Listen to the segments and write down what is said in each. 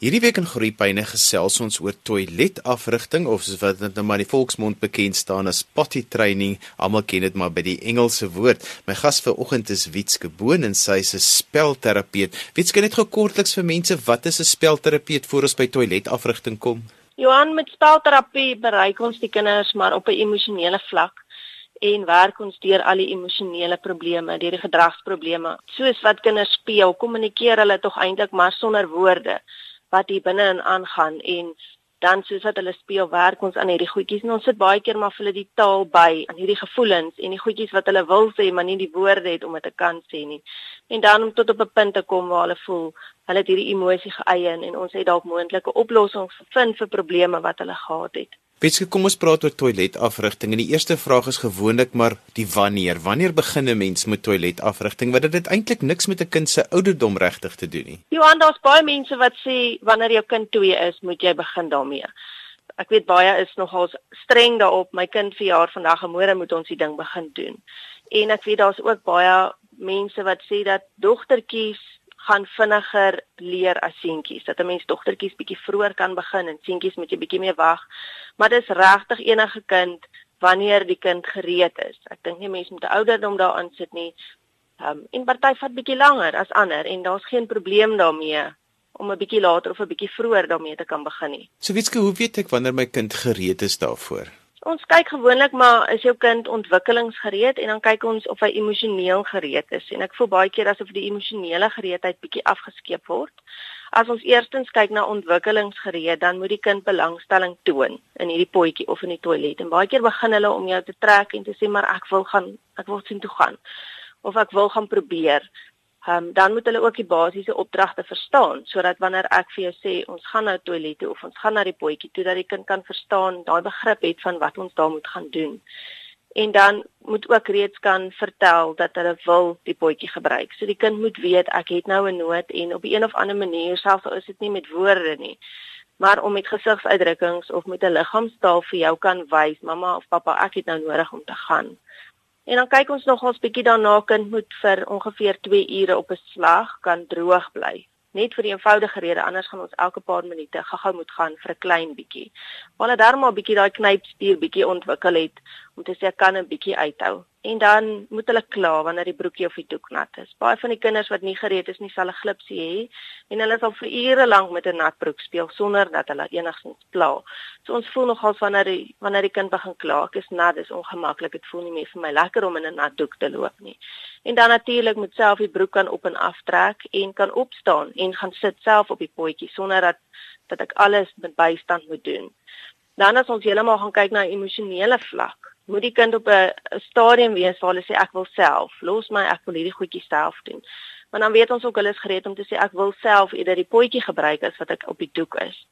Hierdie week in Groepyne gesels ons oor toiletafrigting of soos wat dit nou maar in die volksmond bekend staan as potty training. Almal ken dit maar by die Engelse woord. My gas vanoggend is Wietske Boon en sy is 'n spelterapeut. Wietske net gou kortliks vir mense, wat is 'n spelterapeut voor ons by toiletafrigting kom? Johan met spelterapie bereik ons die kinders maar op 'n emosionele vlak en werk ons deur al die emosionele probleme, deur die gedragsprobleme. Soos wat kinders speel, kommunikeer hulle tog eintlik maar sonder woorde wat hier binne in aangaan en dan soos wat hulle speel werk ons aan hierdie goedjies. En ons sit baie keer maar vir hulle die taal by aan hierdie gevoelens en die goedjies wat hulle wil sê maar nie die woorde het om dit te kan sê nie. En dan om tot op 'n punt te kom waar hulle voel hulle het hierdie emosie geëien en ons het dalk moontlike oplossings gevind vir probleme wat hulle gehad het Wetske, kom ons praat oor toiletafrigting. En die eerste vraag is gewoonlik maar die wanneer. Wanneer begin 'n mens met toiletafrigting? Want dit het eintlik niks met 'n kind se ouderdom regtig te doen nie. Johan, daar's baie mense wat sê wanneer jou kind 2 is, moet jy begin daarmee. Ek weet baie is nogal streng daarop. My kind verjaar vandag en môre moet ons die ding begin doen. En ek weet daar's ook baie mense wat sê dat dogtertjies gaan vinniger leer as seentjies. Dat 'n mens dogtertjies bietjie vroeër kan begin en seentjies moet jy bietjie meer wag. Maar dis regtig enige kind wanneer die kind gereed is. Ek dink nie mense moet ouderdom daarin sit nie. Ehm um, en party vat bietjie langer as ander en daar's geen probleem daarmee om 'n bietjie later of 'n bietjie vroeër daarmee te kan begin nie. So wietske, hoe weet ek wanneer my kind gereed is daarvoor? Ons kyk gewoonlik maar is jou kind ontwikkelingsgereed en dan kyk ons of hy emosioneel gereed is en ek voel baie keer asof die emosionele gereedheid bietjie afgeskeep word. As ons eerstens kyk na ontwikkelingsgereed, dan moet die kind belangstelling toon in hierdie potjie of in die toilet. En baie keer begin hulle om jou te trek en te sê maar ek wil gaan, ek wil sien toe gaan of ek wil gaan probeer um, dan moet hulle ook die basiese opdragte verstaan sodat wanneer ek vir jou sê ons gaan nou toilet toe of ons gaan na die potjie toe dat die kind kan verstaan daai begrip het van wat ons daar moet gaan doen. En dan moet ook reeds kan vertel dat hulle wil die potjie gebruik. So die kind moet weet ek het nou 'n nood en op 'n of ander manier selfs al is dit nie met woorde nie maar om met gesigsuitdrukkings of met 'n liggaamstaal vir jou kan wys mamma of pappa ek het nou nodig om te gaan En dan kyk ons nog ons bietjie daarna kind moet vir ongeveer 2 ure op 'n slag kan droog bly. Net vir die eenvoudige rede anders gaan ons elke paar minute gaga moet gaan vir 'n klein bietjie. Maar hulle darm maar bietjie daai knypspier bietjie ontwikkel het om te sê kan 'n bietjie uithou en dan moet hulle kla wanneer die broekie of die doek nat is. Baie van die kinders wat nie gereed is nie, sal 'n glipsie hê en hulle sal vir ure lank met 'n nat broek speel sonder dat hulle enigsins kla. So ons voel nogal wanneer die wanneer die kind begin kla, ek is nat, dis ongemaklik. Dit voel nie meer vir my lekker om in 'n nat doek te loop nie. En dan natuurlik moet self die broek kan op en af trek en kan opstaan en gaan sit self op die potjie sonder dat dat ek alles met bystand moet doen. Dan as ons heeltemal gaan kyk na emosionele vlak, moet die kind op 'n stadium wees waar hulle sê ek wil self, los my, ek wil hierdie goedjies self doen. Maar dan weet ons ook hulle is gereed om te sê ek wil self eerder die potjie gebruik as wat ek op die doek is.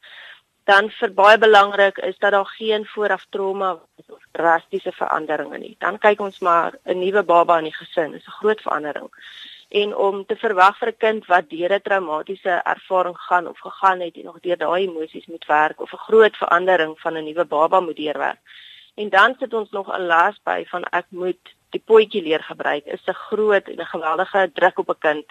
Dan vir baie belangrik is dat daar geen vooraf trauma of drastiese veranderinge nie. Dan kyk ons maar 'n nuwe baba in die gesin, is 'n groot verandering. En om te verwag vir 'n kind wat deur 'n traumatiese ervaring gaan of gegaan het en nog deur daai emosies moet werk of 'n groot verandering van 'n nuwe baba moet deurwerk, En dan sit ons nog 'n las by van ek moet die potjie leer gebruik. Is 'n groot en 'n geweldige druk op 'n kind.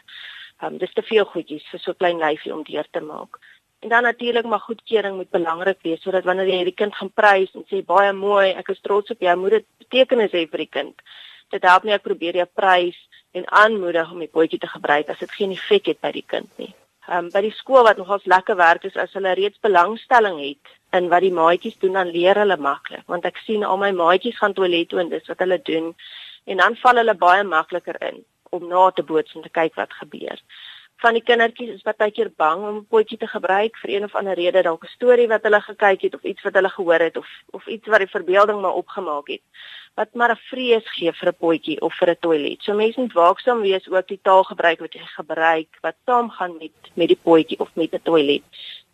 Um, dis te veel goedjies vir so 'n klein lyfie om deur te maak. En dan natuurlik maar goedkeuring moet belangrik wees sodat wanneer jy die kind gaan prys en sê baie mooi, ek is trots op jou, moet dit betekenis hê vir die kind. Dit help nie ek probeer jou prys en aanmoedig om die potjie te gebruik as dit geen effek het by die kind nie. Ehm um, by die skool wat nogals lekker werk is as hulle reeds belangstelling het in wat die maatjies doen dan leer hulle maklik want ek sien al my maatjies gaan toilet toe en dis wat hulle doen en dan val hulle baie makliker in om na te boots en te kyk wat gebeur. Van die kindertjies is baie keer bang om 'n potjie te gebruik vir een of ander rede, dalk 'n storie wat hulle gekyk het of iets wat hulle gehoor het of of iets wat die verbeelding maar opgemaak het. Wat maar 'n vrees gee vir 'n potjie of vir 'n toilet. So mense moet waaksaam wees ook die taal gebruik wat jy gebruik wat saamgaan met met die potjie of met 'n toilet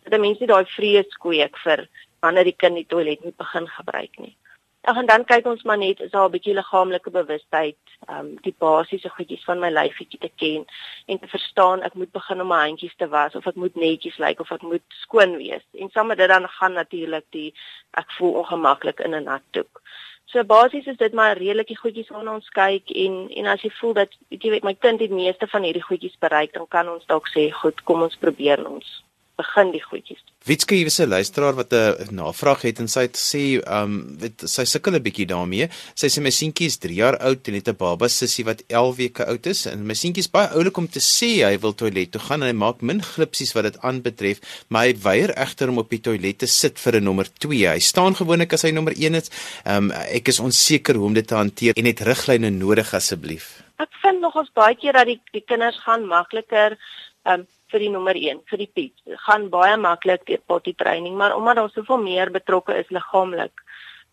dat mense daai vrees kweek vir wanneer die kind die toilet moet begin gebruik nie. Ag en dan kyk ons maar net is daar 'n bietjie liggaamlike bewustheid, ehm um, die basiese goedjies van my lyfietjie te ken en te verstaan ek moet begin om my handjies te was of ek moet netjies lyk of ek moet skoon wees. En saam met dit dan gaan natuurlik die ek voel ongemaklik in 'n nat doek. So basies is dit maar redelike goedjies waarna ons kyk en en as jy voel dat jy weet my kind die meeste van hierdie goedjies bereik, dan kan ons dalk sê goed, kom ons probeer ons begin die goedjies. Witske hier is 'n luisteraar wat 'n navraag het en sy het sê, ehm, um, weet sy sukkel 'n bietjie daarmee. Sy sê my seentjie is 3 jaar oud en het 'n baba sussie wat 11 weke oud is en my seentjie is baie oulik om te sê hy wil toilet toe gaan en hy maak min glipsies wat dit aanbetref, maar hy weier egter om op die toilet te sit vir 'n nommer 2. Hy staan gewoonlik as hy nommer 1 is. Ehm um, ek is onseker hoe om dit te hanteer en het riglyne nodig asseblief. Ek vind nog ons baie keer dat die die kinders gaan makliker ehm um, vir die nommer 1 vir die piep. Gaan baie maklik deur potty training, maar omdat daar soveel meer betrokke is liggaamlik,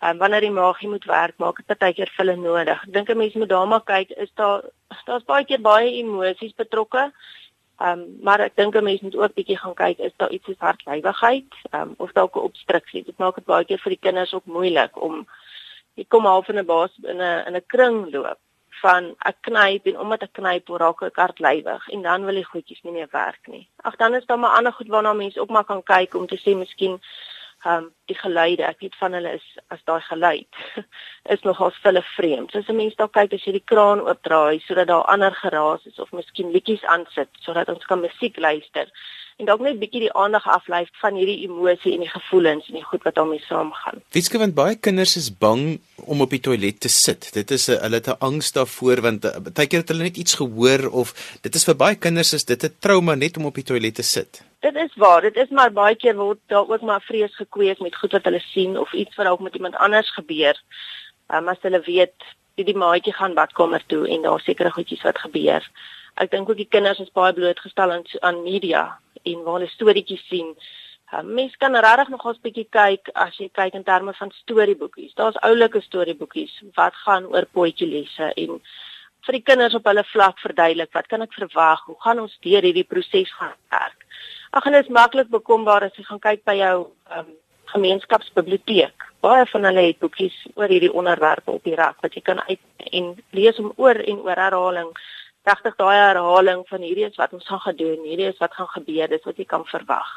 um, wanneer die maagie moet werk, maak dit baie keer vir hulle nodig. Ek dink 'n mens moet daar maar kyk, is daar daar's baie keer baie emosies betrokke. Ehm um, maar ek dink 'n mens moet ook bietjie gaan kyk, is daar iets soos hartlywigheid, ehm um, of dalk 'n obstruksie. Dit maak dit baie keer vir die kinders ook moeilik om jy kom half in 'n baas in 'n in 'n kring loop van ek knyp en omdat ek knyp raak ek hartlywig en dan wil die goedjies nie meer werk nie. Ag dan is daar maar ander goed waarna mense ook maar kan kyk om te sê miskien ehm um, die geluide, ek weet van hulle is as daai geluid is nogals hulle vreemd. So as 'n mens daar kyk as jy die kraan oopdraai sodat daar ander geraas is of miskien liedjies aansit sodat ons kan musiek luister en dalk net bietjie die aandag aflei van hierdie emosie en die gevoelens en die goed wat daarmee saamgaan. Wieske want baie kinders is bang om op die toilet te sit. Dit is 'n hulle het 'n angs daarvoor want eh, baie keer het hulle net iets gehoor of dit is vir baie kinders is dit 'n trauma net om op die toilet te sit. Dit is waar, dit is maar baie keer word daar ook maar vrees gekweek met goed wat hulle sien of iets wat dalk met iemand anders gebeur. Um, as hulle weet die, die maatjie gaan badkamer toe en daar sekerre goedjies wat gebeur. Ek dink ook die kinders is baie blootgestel aan aan media en waar hulle storieetjies sien. Uh, mens kan regtig nog 'n bietjie kyk as jy kyk in terme van storieboekies. Daar's oulike storieboekies wat gaan oor potjielesse en vir die kinders op hulle vlak verduidelik wat kan ek verwag? Hoe gaan ons deur hierdie proses gaan werk? Ag en dit is maklik bekombaar as jy gaan kyk by jou um, gemeenskapsbiblioteek. Baie van hulle het boekies oor hierdie onderwerpe op die rak wat jy kan uit en lees om oor en oor herhaling regtig daai herhaling van hierdie is wat ons gaan gedoen, hierdie is wat gaan gebeur, dis wat jy kan verwag.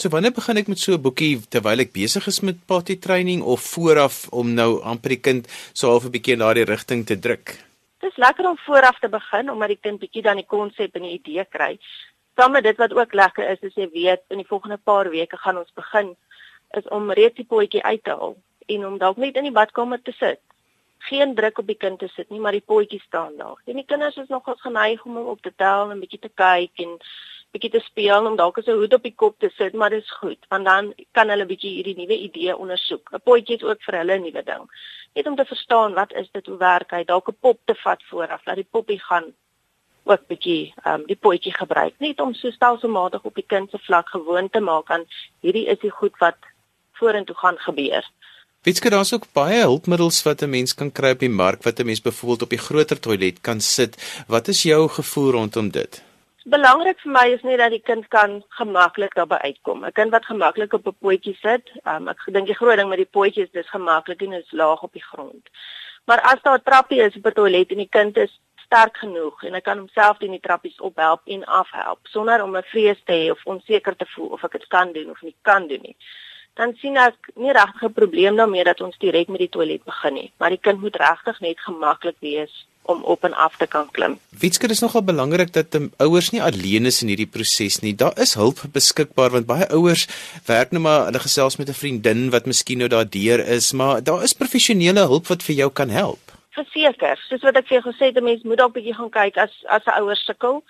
So wanneer begin ek met so 'n boekie terwyl ek besig is met potty training of vooraf om nou amper die kind so half 'n bietjie in daardie rigting te druk? Dis lekker om vooraf te begin omdat die kind bietjie dan die konsep en die idee kry. Saam met dit wat ook lekker is, is jy weet in die volgende paar weke gaan ons begin is om reeds die potjie uit te haal en om dalk net in die badkamer te sit geen druk op die kind te sit nie, maar die potjie staan daar. En die kinders is nogal geneig om hom op te tel en 'n bietjie te kyk en bietjie te speel om dalk 'n hoed op die kop te sit, maar dis goed, want dan kan hulle bietjie hierdie nuwe idee ondersoek. 'n Potjie is ook vir hulle 'n nuwe ding. Net om te verstaan wat is dit, hoe werk hy, dalk 'n pop te vat vooraf, laat die poppie gaan ook bietjie ehm um, die potjie gebruik, net om so stelselmatig op die kind se vlak gewoon te maak aan hierdie is die goed wat vorentoe gaan gebeur. Wetske daar's ook baie hulpmiddels wat 'n mens kan kry op die mark wat 'n mens byvoorbeeld op die groter toilet kan sit. Wat is jou gevoel rondom dit? Belangrik vir my is net dat die kind kan gemaklik daarby uitkom. 'n Kind wat gemaklik op 'n potjie sit, um, ek dink die groot ding met die potjies is gemaklik en is laag op die grond. Maar as daar 'n trappie is op 'n toilet en die kind is sterk genoeg en hy kan homself teen die trappies ophelp en afhelp sonder om 'n vrees te hê of onseker te voel of ek dit kan doen of nie kan doen nie dan sien ek nie regtig 'n probleem daarmee dat ons direk met die toilet begin nie, maar die kind moet regtig net gemaklik wees om op en af te kan klim. Witsker is nogal belangrik dat die ouers nie alleen is in hierdie proses nie. Daar is hulp beskikbaar want baie ouers werk nou maar hulle gesels met 'n vriendin wat miskien nou daardeur is, maar daar is professionele hulp wat vir jou kan help. Verseker, soos wat ek vir jou gesê het, 'n mens moet dalk bietjie gaan kyk as as 'n ouer sukkel.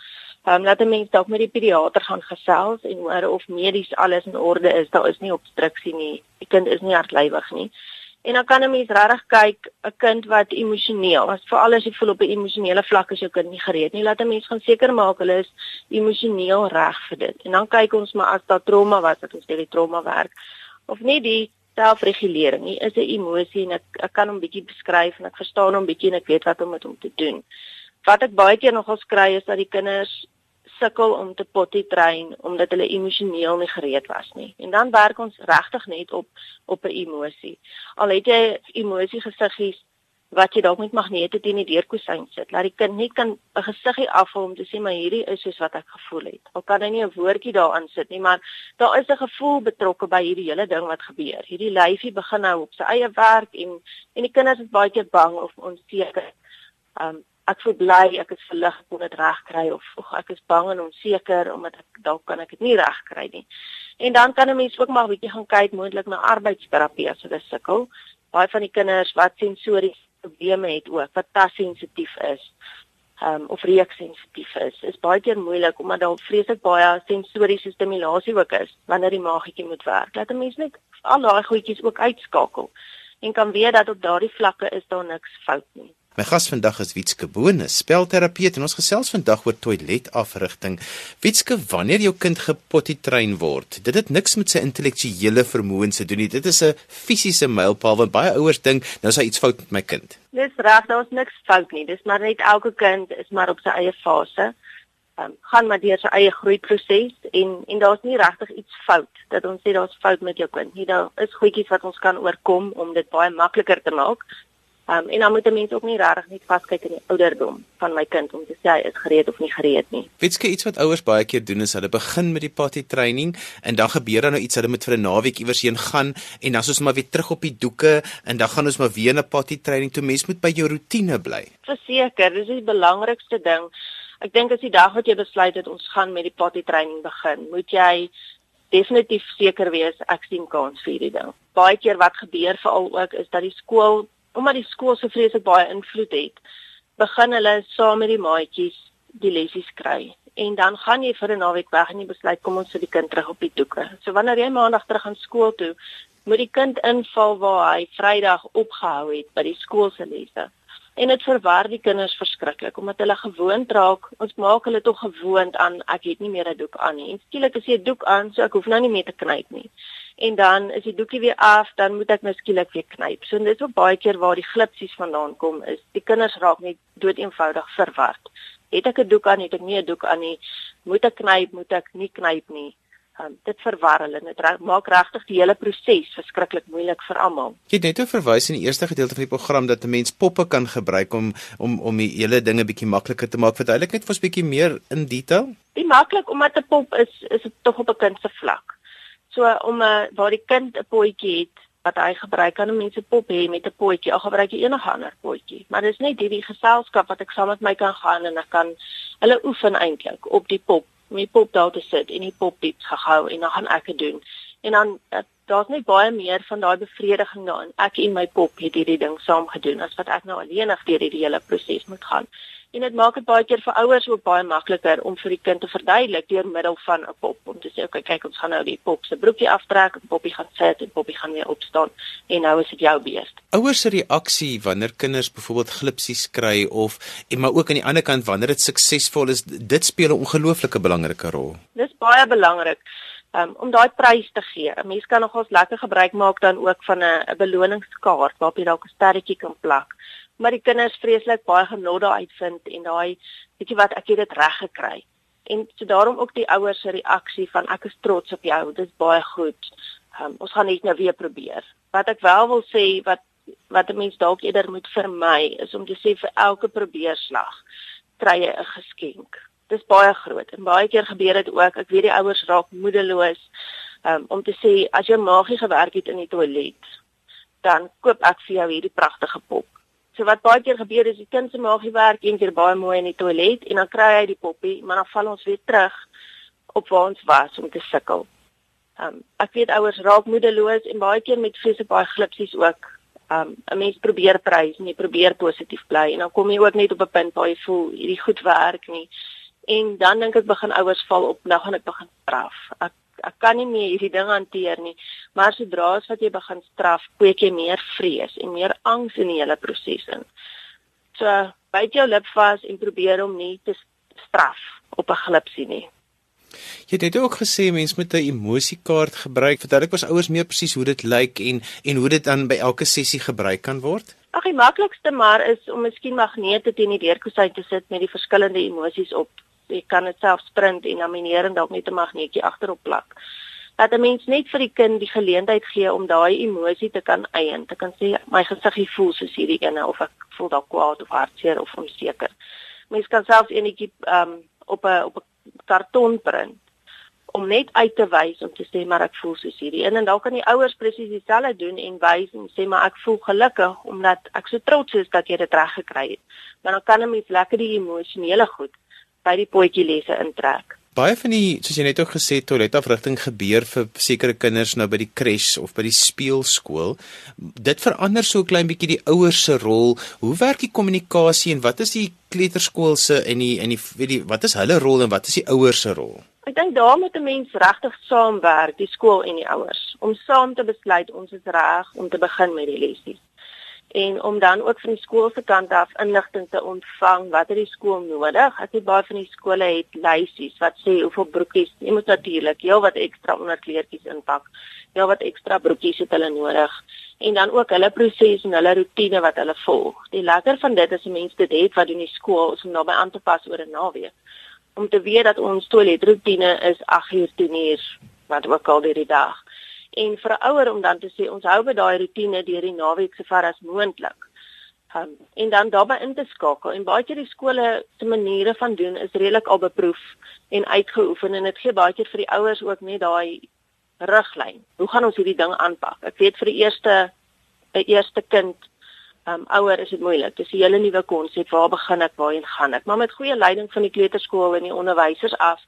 Ehm um, laat 'n mens dalk met die pediater gaan gesels en hoor of medies alles in orde is. Daar is nie obstruksie nie. Die kind is nie hartlywig nie. En dan kan 'n mens regtig kyk 'n kind wat emosioneel, as veral as jy voel op 'n emosionele vlak is jou kind nie gereed nie, laat 'n mens gaan seker maak hulle is emosioneel reg vir dit. En dan kyk ons maar as daar trauma was, dat ons deur die trauma werk of nie die selfregulering nie. Is 'n emosie en ek ek kan hom bietjie beskryf en ek verstaan hom bietjie en ek weet wat om met hom te doen. Wat ek baie keer nog skry is dat die kinders sukkel om te potty train omdat hulle emosioneel nie gereed was nie. En dan werk ons regtig net op op 'n emosie. Al het jy emosie gesiggies wat jy dalk met magnete teen die deurkusyn sit, laat die kind net kan 'n gesiggie afhaal om te sê maar hierdie is soos wat ek gevoel het. Al kan hy nie 'n woordjie daaraan sit nie, maar daar is 'n gevoel betrokke by hierdie hele ding wat gebeur. Hierdie lyfie begin nou op sy eie werk en en die kinders is baie keer bang of onseker. Um ek voel bly, ek is verlig, kon dit regkry of, of ek is bang en onseker omdat ek dalk kan ek dit nie regkry nie. En dan kan 'n mens ook maar 'n bietjie gaan kyk moontlik na arbeidsterapie as hulle sukkel. Baie van die kinders wat sensoriese probleme het ook, wat tassensitief is, um, of reuksensitief is, is baie keer moeilik omdat daar vreeslik baie sensoriese stimulasie ook is wanneer die maagietjie moet werk. Laat 'n mens net al daai goedjies ook uitskakel en kan weet dat op daardie vlakke is daar niks fout nie. My gas vandag is Witske Boone, spelterapeut en ons gesels vandag oor toiletafrigting. Witske, wanneer jou kind gepotty-train word, dit het niks met sy intellektuele vermoëns te doen nie. Dit is 'n fisiese mylpaal want baie ouers dink nou is daar iets fout met my kind. Dis reg, daar's niks fout nie. Dis maar net elke kind is maar op sy eie fase. Um, gaan maar deur sy eie groeiproses en en daar's nie regtig iets fout dat ons sê daar's fout met jou kind nie. Daar is goedjies wat ons kan oorkom om dit baie makliker te maak. Um, en dan moet 'n mens ook nie regtig net vaskyk in die ouderdom van my kind om te sê hy is gereed of nie gereed nie. Wetske iets wat ouers baie keer doen is hulle begin met die potty training en dan gebeur daar nou iets hulle moet vir 'n naweek iewers heen gaan en dan is ons maar weer terug op die doeke en dan gaan ons maar weer na potty training toe. Mens moet by jou rotine bly. Verseker, dis die belangrikste ding. Ek dink as die dag wat jy besluit het ons gaan met die potty training begin, moet jy definitief seker wees ek sien kans vir hierdie ding. Baie keer wat gebeur veral ook is dat die skool omdat die skool so vreeslik baie invloed het, begin hulle saam met die maatjies die lessies kry. En dan gaan jy vir 'n naweek weg en jy besluit kom ons sit die kind terug op die doeke. So wanneer jy maandag terug gaan skool toe, moet die kind inval waar hy Vrydag opgehou het by die skool se lesse. En dit verwar die kinders verskriklik omdat hulle gewoond raak. Ons maak hulle tog gewoond aan ek het nie meer 'n doek aan nie. En skielik as jy 'n doek aan, so ek hoef nou nie meer te knyp nie en dan is die doekie weer af, dan moet ek nou skielik weer knyp. So dit is ook baie keer waar die glipsies vandaan kom is. Die kinders raak net dood eenvoudig verward. Het ek 'n doek aan, het ek nie 'n doek aan nie. Moet ek knyp, moet ek nie knyp nie. Um, dit verwar hulle. Dit maak regtig die hele proses verskriklik moeilik vir almal. Jy het net verwys in die eerste gedeelte van die program dat 'n mens poppe kan gebruik om om om die hele dinge bietjie makliker te maak. Verduidelik net vir ons bietjie meer in detail. Die maklik omdat 'n pop is is dit tog op 'n kind se vlak. So om 'n uh, eh, waar die kind 'n potjie het wat hy gebruik kan 'n mens 'n pop hê met 'n potjie of gebruik jy enige ander potjie. Maar dis net hierdie geselskap wat ek saam met my kan gaan en ek kan hulle oefen eintlik op die pop. Om die pop daar te sit en die pop diep gehou en dan gaan ek dit doen. En dan uh, daar's net baie meer van daai bevrediging daarin. Ek en my pop het hierdie ding saam gedoen as wat ek nou alleenig deur hierdie hele proses moet gaan en dit maak dit baie keer vir ouers ook baie makliker om vir die kind te verduidelik deur middel van 'n pop om te sê okay kyk ons gaan nou die pop se broekie aftrek en poppie gaan sit en poppie gaan weer opstaan en nou is dit jou beurt. Ouers se reaksie wanneer kinders byvoorbeeld glipsies kry of en maar ook aan die ander kant wanneer dit suksesvol is dit speel 'n ongelooflike belangrike rol. Dis baie belangrik. Um, om daai prys te gee. 'n Mens kan nogals lekker gebruik maak dan ook van 'n beloningskaart waarop jy dalk 'n sterretjie kan plak maar die kinders vreeslik baie genot daar uitvind en daai jy wat ek dit reg gekry. En so daarom ook die ouers se reaksie van ek is trots op jou, dit is baie goed. Um, ons gaan net nou weer probeer. Wat ek wel wil sê wat wat 'n mens dalk eerder moet vermy is om te sê vir elke probeerslag kry jy 'n geskenk. Dis baie groot en baie keer gebeur dit ook. Ek weet die ouers raak moedeloos um, om te sê as jou maagie gewerk het in die toilet, dan koop ek vir jou hierdie pragtige pop. So wat baie keer gebeur is die kind se maagie werk eendag baie mooi in die toilet en dan kry hy die poppie, maar dan val ons weer terug op waar ons was om te sukkel. Um ek weet ouers raak moedeloos en baie keer met vreese baie glipsies ook. Um 'n mens probeer prys en jy probeer positief bly en dan kom jy ook net op 'n punt waar jy voel hierdie goed werk nie. En dan dink ek begin ouers val op, nou gaan ek begin straf. Ek ek kan nie meer hierdie ding hanteer nie. Maar sodra as wat jy begin straf, kweek jy meer vrees en meer angs in die hele proses in. So, byt jou lip vas en probeer om nie te straf op 'n glipsie nie. Jy het ook gesê mens moet 'n emosiekaart gebruik. Vertel ek ons ouers meer presies hoe dit lyk en en hoe dit dan by elke sessie gebruik kan word? Ag, die maklikste maar is om miskien magnete teen die deurkusyn te sit met die verskillende emosies op jy kan dit self sprint en lamineer en dalk net 'n magneetjie agterop plak. Dat 'n mens net vir die kind die geleentheid gee om daai emosie te kan eien, te kan sê my gesiggie voel soos hierdie ene of ek voel dalk kwaad of hartseer of onseker. Mens kan self enetjie um op 'n op 'n karton print om net uit te wys om te sê maar ek voel soos hierdie een en dan kan die ouers presies dieselfde doen en wys en sê maar ek voel gelukkig omdat ek so trots is dat jy dit reg gekry het. Maar dan kan 'n mens lekker die emosionele goed by die potjie lesse intrek. Baie van die soos jy net ook gesê toiletafrigting gebeur vir sekere kinders nou by die kres of by die speelskool. Dit verander so 'n klein bietjie die ouers se rol. Hoe werk die kommunikasie en wat is die kleuterskool se en die en die weet die wat is hulle rol en wat is die ouers se rol? Ek dink daar moet 'n mens regtig saamwerk, die skool en die ouers, om saam te besluit ons is reg om te begin met die lessies en om dan ook van die skool se kant af inligting te ontvang wat het die skool nodig. Ek weet baie van die skole het lysies wat sê hoeveel broekies, jy moet natuurlik heel wat ekstra onderkleertjies inpak. Heel wat ekstra broekies het hulle nodig en dan ook hulle proses en hulle rotine wat hulle volg. Die lekker van dit is 'n mens dit het wat doen die skool om naby aan te pas oor 'n naweek. Om te weet dat ons toiletroetine is 8 uur 10 uur wat ook al deur die dag en vir 'n ouer om dan te sê ons hou by daai rotine deur die naweek so ver as moontlik. Um, en dan daarbey in te skakel en baie keer die skole se maniere van doen is redelik al beproef en uitgeoefen en dit gee baie keer vir die ouers ook net daai riglyn. Hoe gaan ons hierdie ding aanpak? Ek weet vir die eerste 'n eerste kind um ouer is dit moeilik. Dis 'n hele nuwe konsep. Waar begin ek? Waarheen gaan ek? Maar met goeie leiding van die kleuterskool en die onderwysers af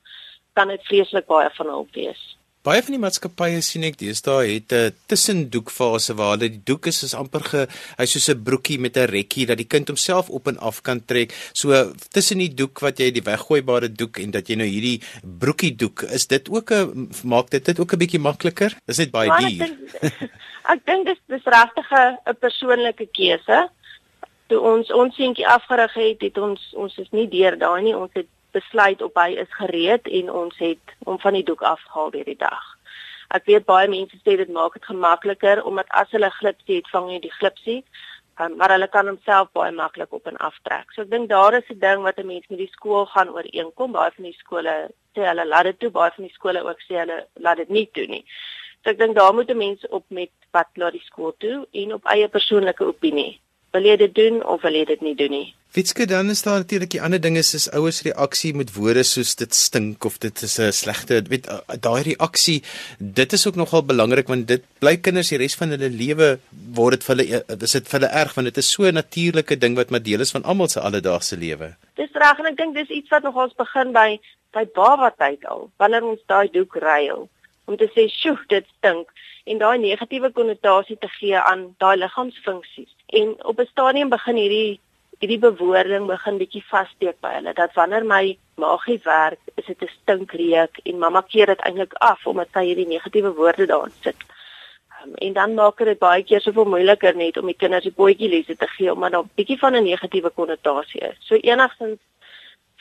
kan dit vreeslik baie van hulp wees. Baie van die maatskappye sien ek deesdae het 'n tussendoekfase waar hulle die doek is is amper ge hy's soos 'n broekie met 'n rekkie dat die kind homself op en af kan trek. So tussen die doek wat jy die weggooibare doek en dat jy nou hierdie broekie doek, is dit ook 'n maak dit dit ook 'n bietjie makliker? Is dit baie duur? Ek dink dis dis regtig 'n persoonlike keuse. Toe ons ons seentjie afgerig het, het ons ons is nie deur daai nie. Ons het besluit op hy is gereed en ons het hom van die doek afgehaal deur die dag. Ek weet baie mense sê dit maak dit gemakliker omdat as hulle glipsie het, vang jy die glipsie, um, maar hulle kan homself baie maklik op en aftrek. So ek dink daar is 'n ding wat 'n mens met die skool gaan ooreenkom. Baie van die skole sê hulle laat dit toe, baie van die skole ook sê hulle laat dit nie toe nie. So ek dink daar moet 'n mens op met wat laat die skool toe en op eie persoonlike opinie wil jy dit doen of wil jy dit nie doen nie. Fitske dan is daar natuurlik die ander dinge soos ouers reaksie met woorde soos dit stink of dit is 'n slegte weet daai reaksie dit is ook nogal belangrik want dit bly kinders die res van hulle lewe word dit vir hulle is dit vir hulle erg want dit is so 'n natuurlike ding wat maar deel is van almal se alledaagse lewe. Dis reg en ek dink dis iets wat nog ons begin by by baba tyd al wanneer ons daai doek ruil om te sê sjoe dit stink en daai negatiewe konnotasie te gee aan daai liggaamsfunksies En op 'n stadium begin hierdie hierdie bewoording begin bietjie vassteek by hulle dat wanneer my maagie werk, is dit 'n stinkreuk en mamma keer dit eintlik af omdat sy hierdie negatiewe woorde daarin sit. Um, en dan maak dit baie keer soveel moeiliker net om die kinders die bootjie lesse te gee omdat daar 'n bietjie van 'n negatiewe konnotasie is. So enigstens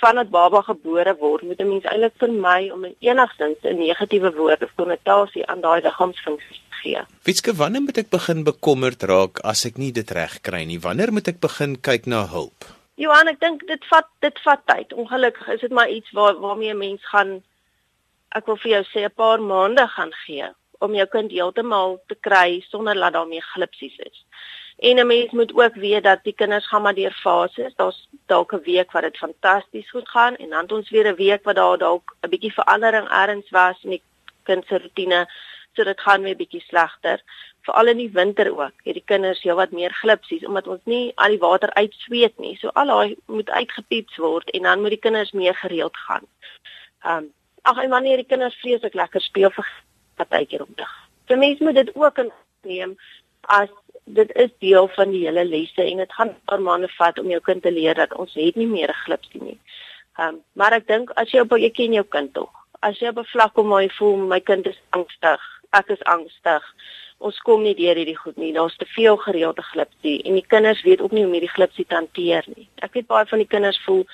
vandat baba gebore word, moet 'n mens eintlik vermy om enigstens 'n negatiewe woord of konnotasie aan daai liggaamsfunksies te gee. Witske, wanneer moet ek begin bekommerd raak as ek nie dit reg kry nie? Wanneer moet ek begin kyk na hulp? Johan, ek dink dit vat dit vat tyd. Ongelukkig is dit maar iets waar waarmee 'n mens gaan ek wil vir jou sê 'n paar maande gaan gee om jou kind heeltemal te kry sonder dat daar meer glipsies is. En 'n mens moet ook weet dat die kinders gaan maar deur fases. Daar's dalk 'n week wat dit fantasties goed gaan en dan het ons weer 'n week wat daar dalk 'n bietjie verandering ergens was in die kind se rotine, so dit gaan weer bietjie slegter. Veral in die winter ook. Het die kinders heelwat meer glipsies omdat ons nie al die water uitsweet nie. So al daai moet uitgepiets word en dan moet die kinders meer gereeld gaan. Ehm um, ag en wanneer die kinders vreeslik lekker speel vir partykeer om te. Vir mense moet dit ook inneem as dit is deel van die hele lesse en dit gaan 'n paar maande vat om jou kind te leer dat ons het nie meer 'n glipsie nie. Ehm um, maar ek dink as jy op jy ken jou kind tog. As jy op 'n vlak kom waar jy voel my kind is angstig, ek is angstig. Ons kom nie deur hierdie goed nie. Daar's te veel gereelde glipsie en die kinders weet ook nie hoe om hierdie glipsie te hanteer nie. Ek weet baie van die kinders voel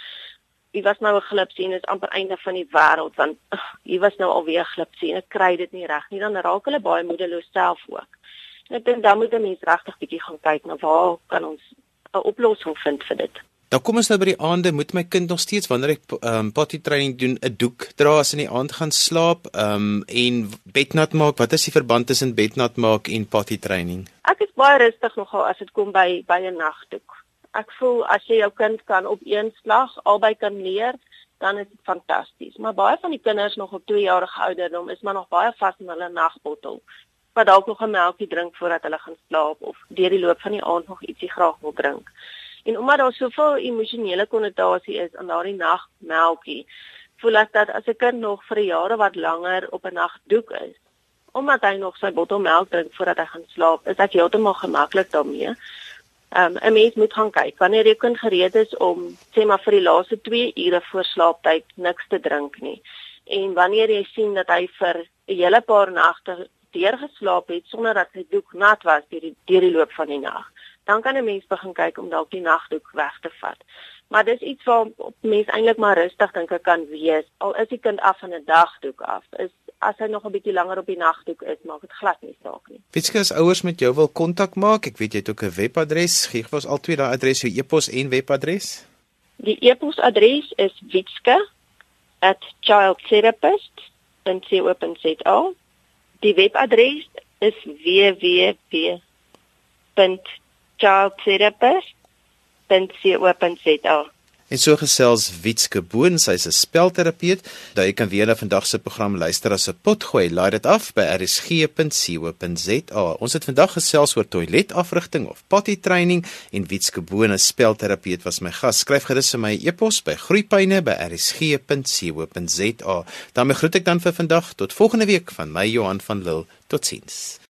Wie was nou 'n glipsie en is amper einde van die wêreld want hier was nou alweer glipsie en ek kry dit nie reg nie dan raak hulle baie moedeloos self ook. Ek dink dan moet 'n mens regtig bietjie gaan kyk na waar kan ons 'n oplossing vind vir dit. Dan kom ons nou by die aande, moet my kind nog steeds wanneer ek ehm um, potty training doen, 'n doek dra as in die aand gaan slaap, ehm um, en bednat maak. Wat is die verband tussen bednat maak en potty training? Ek is baie rustig nogal as dit kom by by 'n nagdoek. Ek voel as jy jou kind kan op een slag albei kan leer, dan is dit fantasties. Maar baie van die kinders nog op 2 jarige ouderdom is maar nog baie vas in hulle nagbottel wat dalk nog 'n melkie drink voordat hulle gaan slaap of deur die loop van die aand nog ietsie graag wil drink. En omdat daar soveel emosionele konnotasie is aan daardie nagmelkie, voel ek dat as 'n kind nog vir jare wat langer op 'n nagdoek is, omdat hy nog sy bottel melk drink voordat hy gaan slaap, is ek heeltemal gemaklik daarmee. Um, 'n mens moet gaan kyk wanneer jy kind gereed is om sê maar vir die laaste 2 ure voor slaaptyd niks te drink nie. En wanneer jy sien dat hy vir 'n hele paar nagte deurgeslaap het sonder dat sy doek nat was deur die deur die loop van die nag, dan kan 'n mens begin kyk om dalk die nagdoek weg te vat. Maar dis iets waar mense eintlik maar rustig dink ek kan wees. Al is die kind af van 'n dagdoek af, is as hy nog 'n bietjie langer op die nagdoek is, maak dit glad nie saak nie. Witske as ouers met jou wil kontak maak, ek weet jy het ook 'n webadres, gee vir ons altyd daai adres, jou e-pos en webadres. Die e-posadres is witske@childtherapist.co.za. Die webadres is www.childtherapist.co.za. En so gesels Witske Boon, sy's 'n spelterapeut. Daai kan weer na vandag se program luister as 'n potgooi. Laai dit af by rsg.co.za. Ons het vandag gesels oor toiletafrigting of potty training en Witske Boon, 'n spelterapeut was my gas. Skryf gerus vir my e-pos by groeipyne@rsg.co.za. daarmee groet ek dan vir vandag tot volgende week van my Johan van Lille. Totsiens.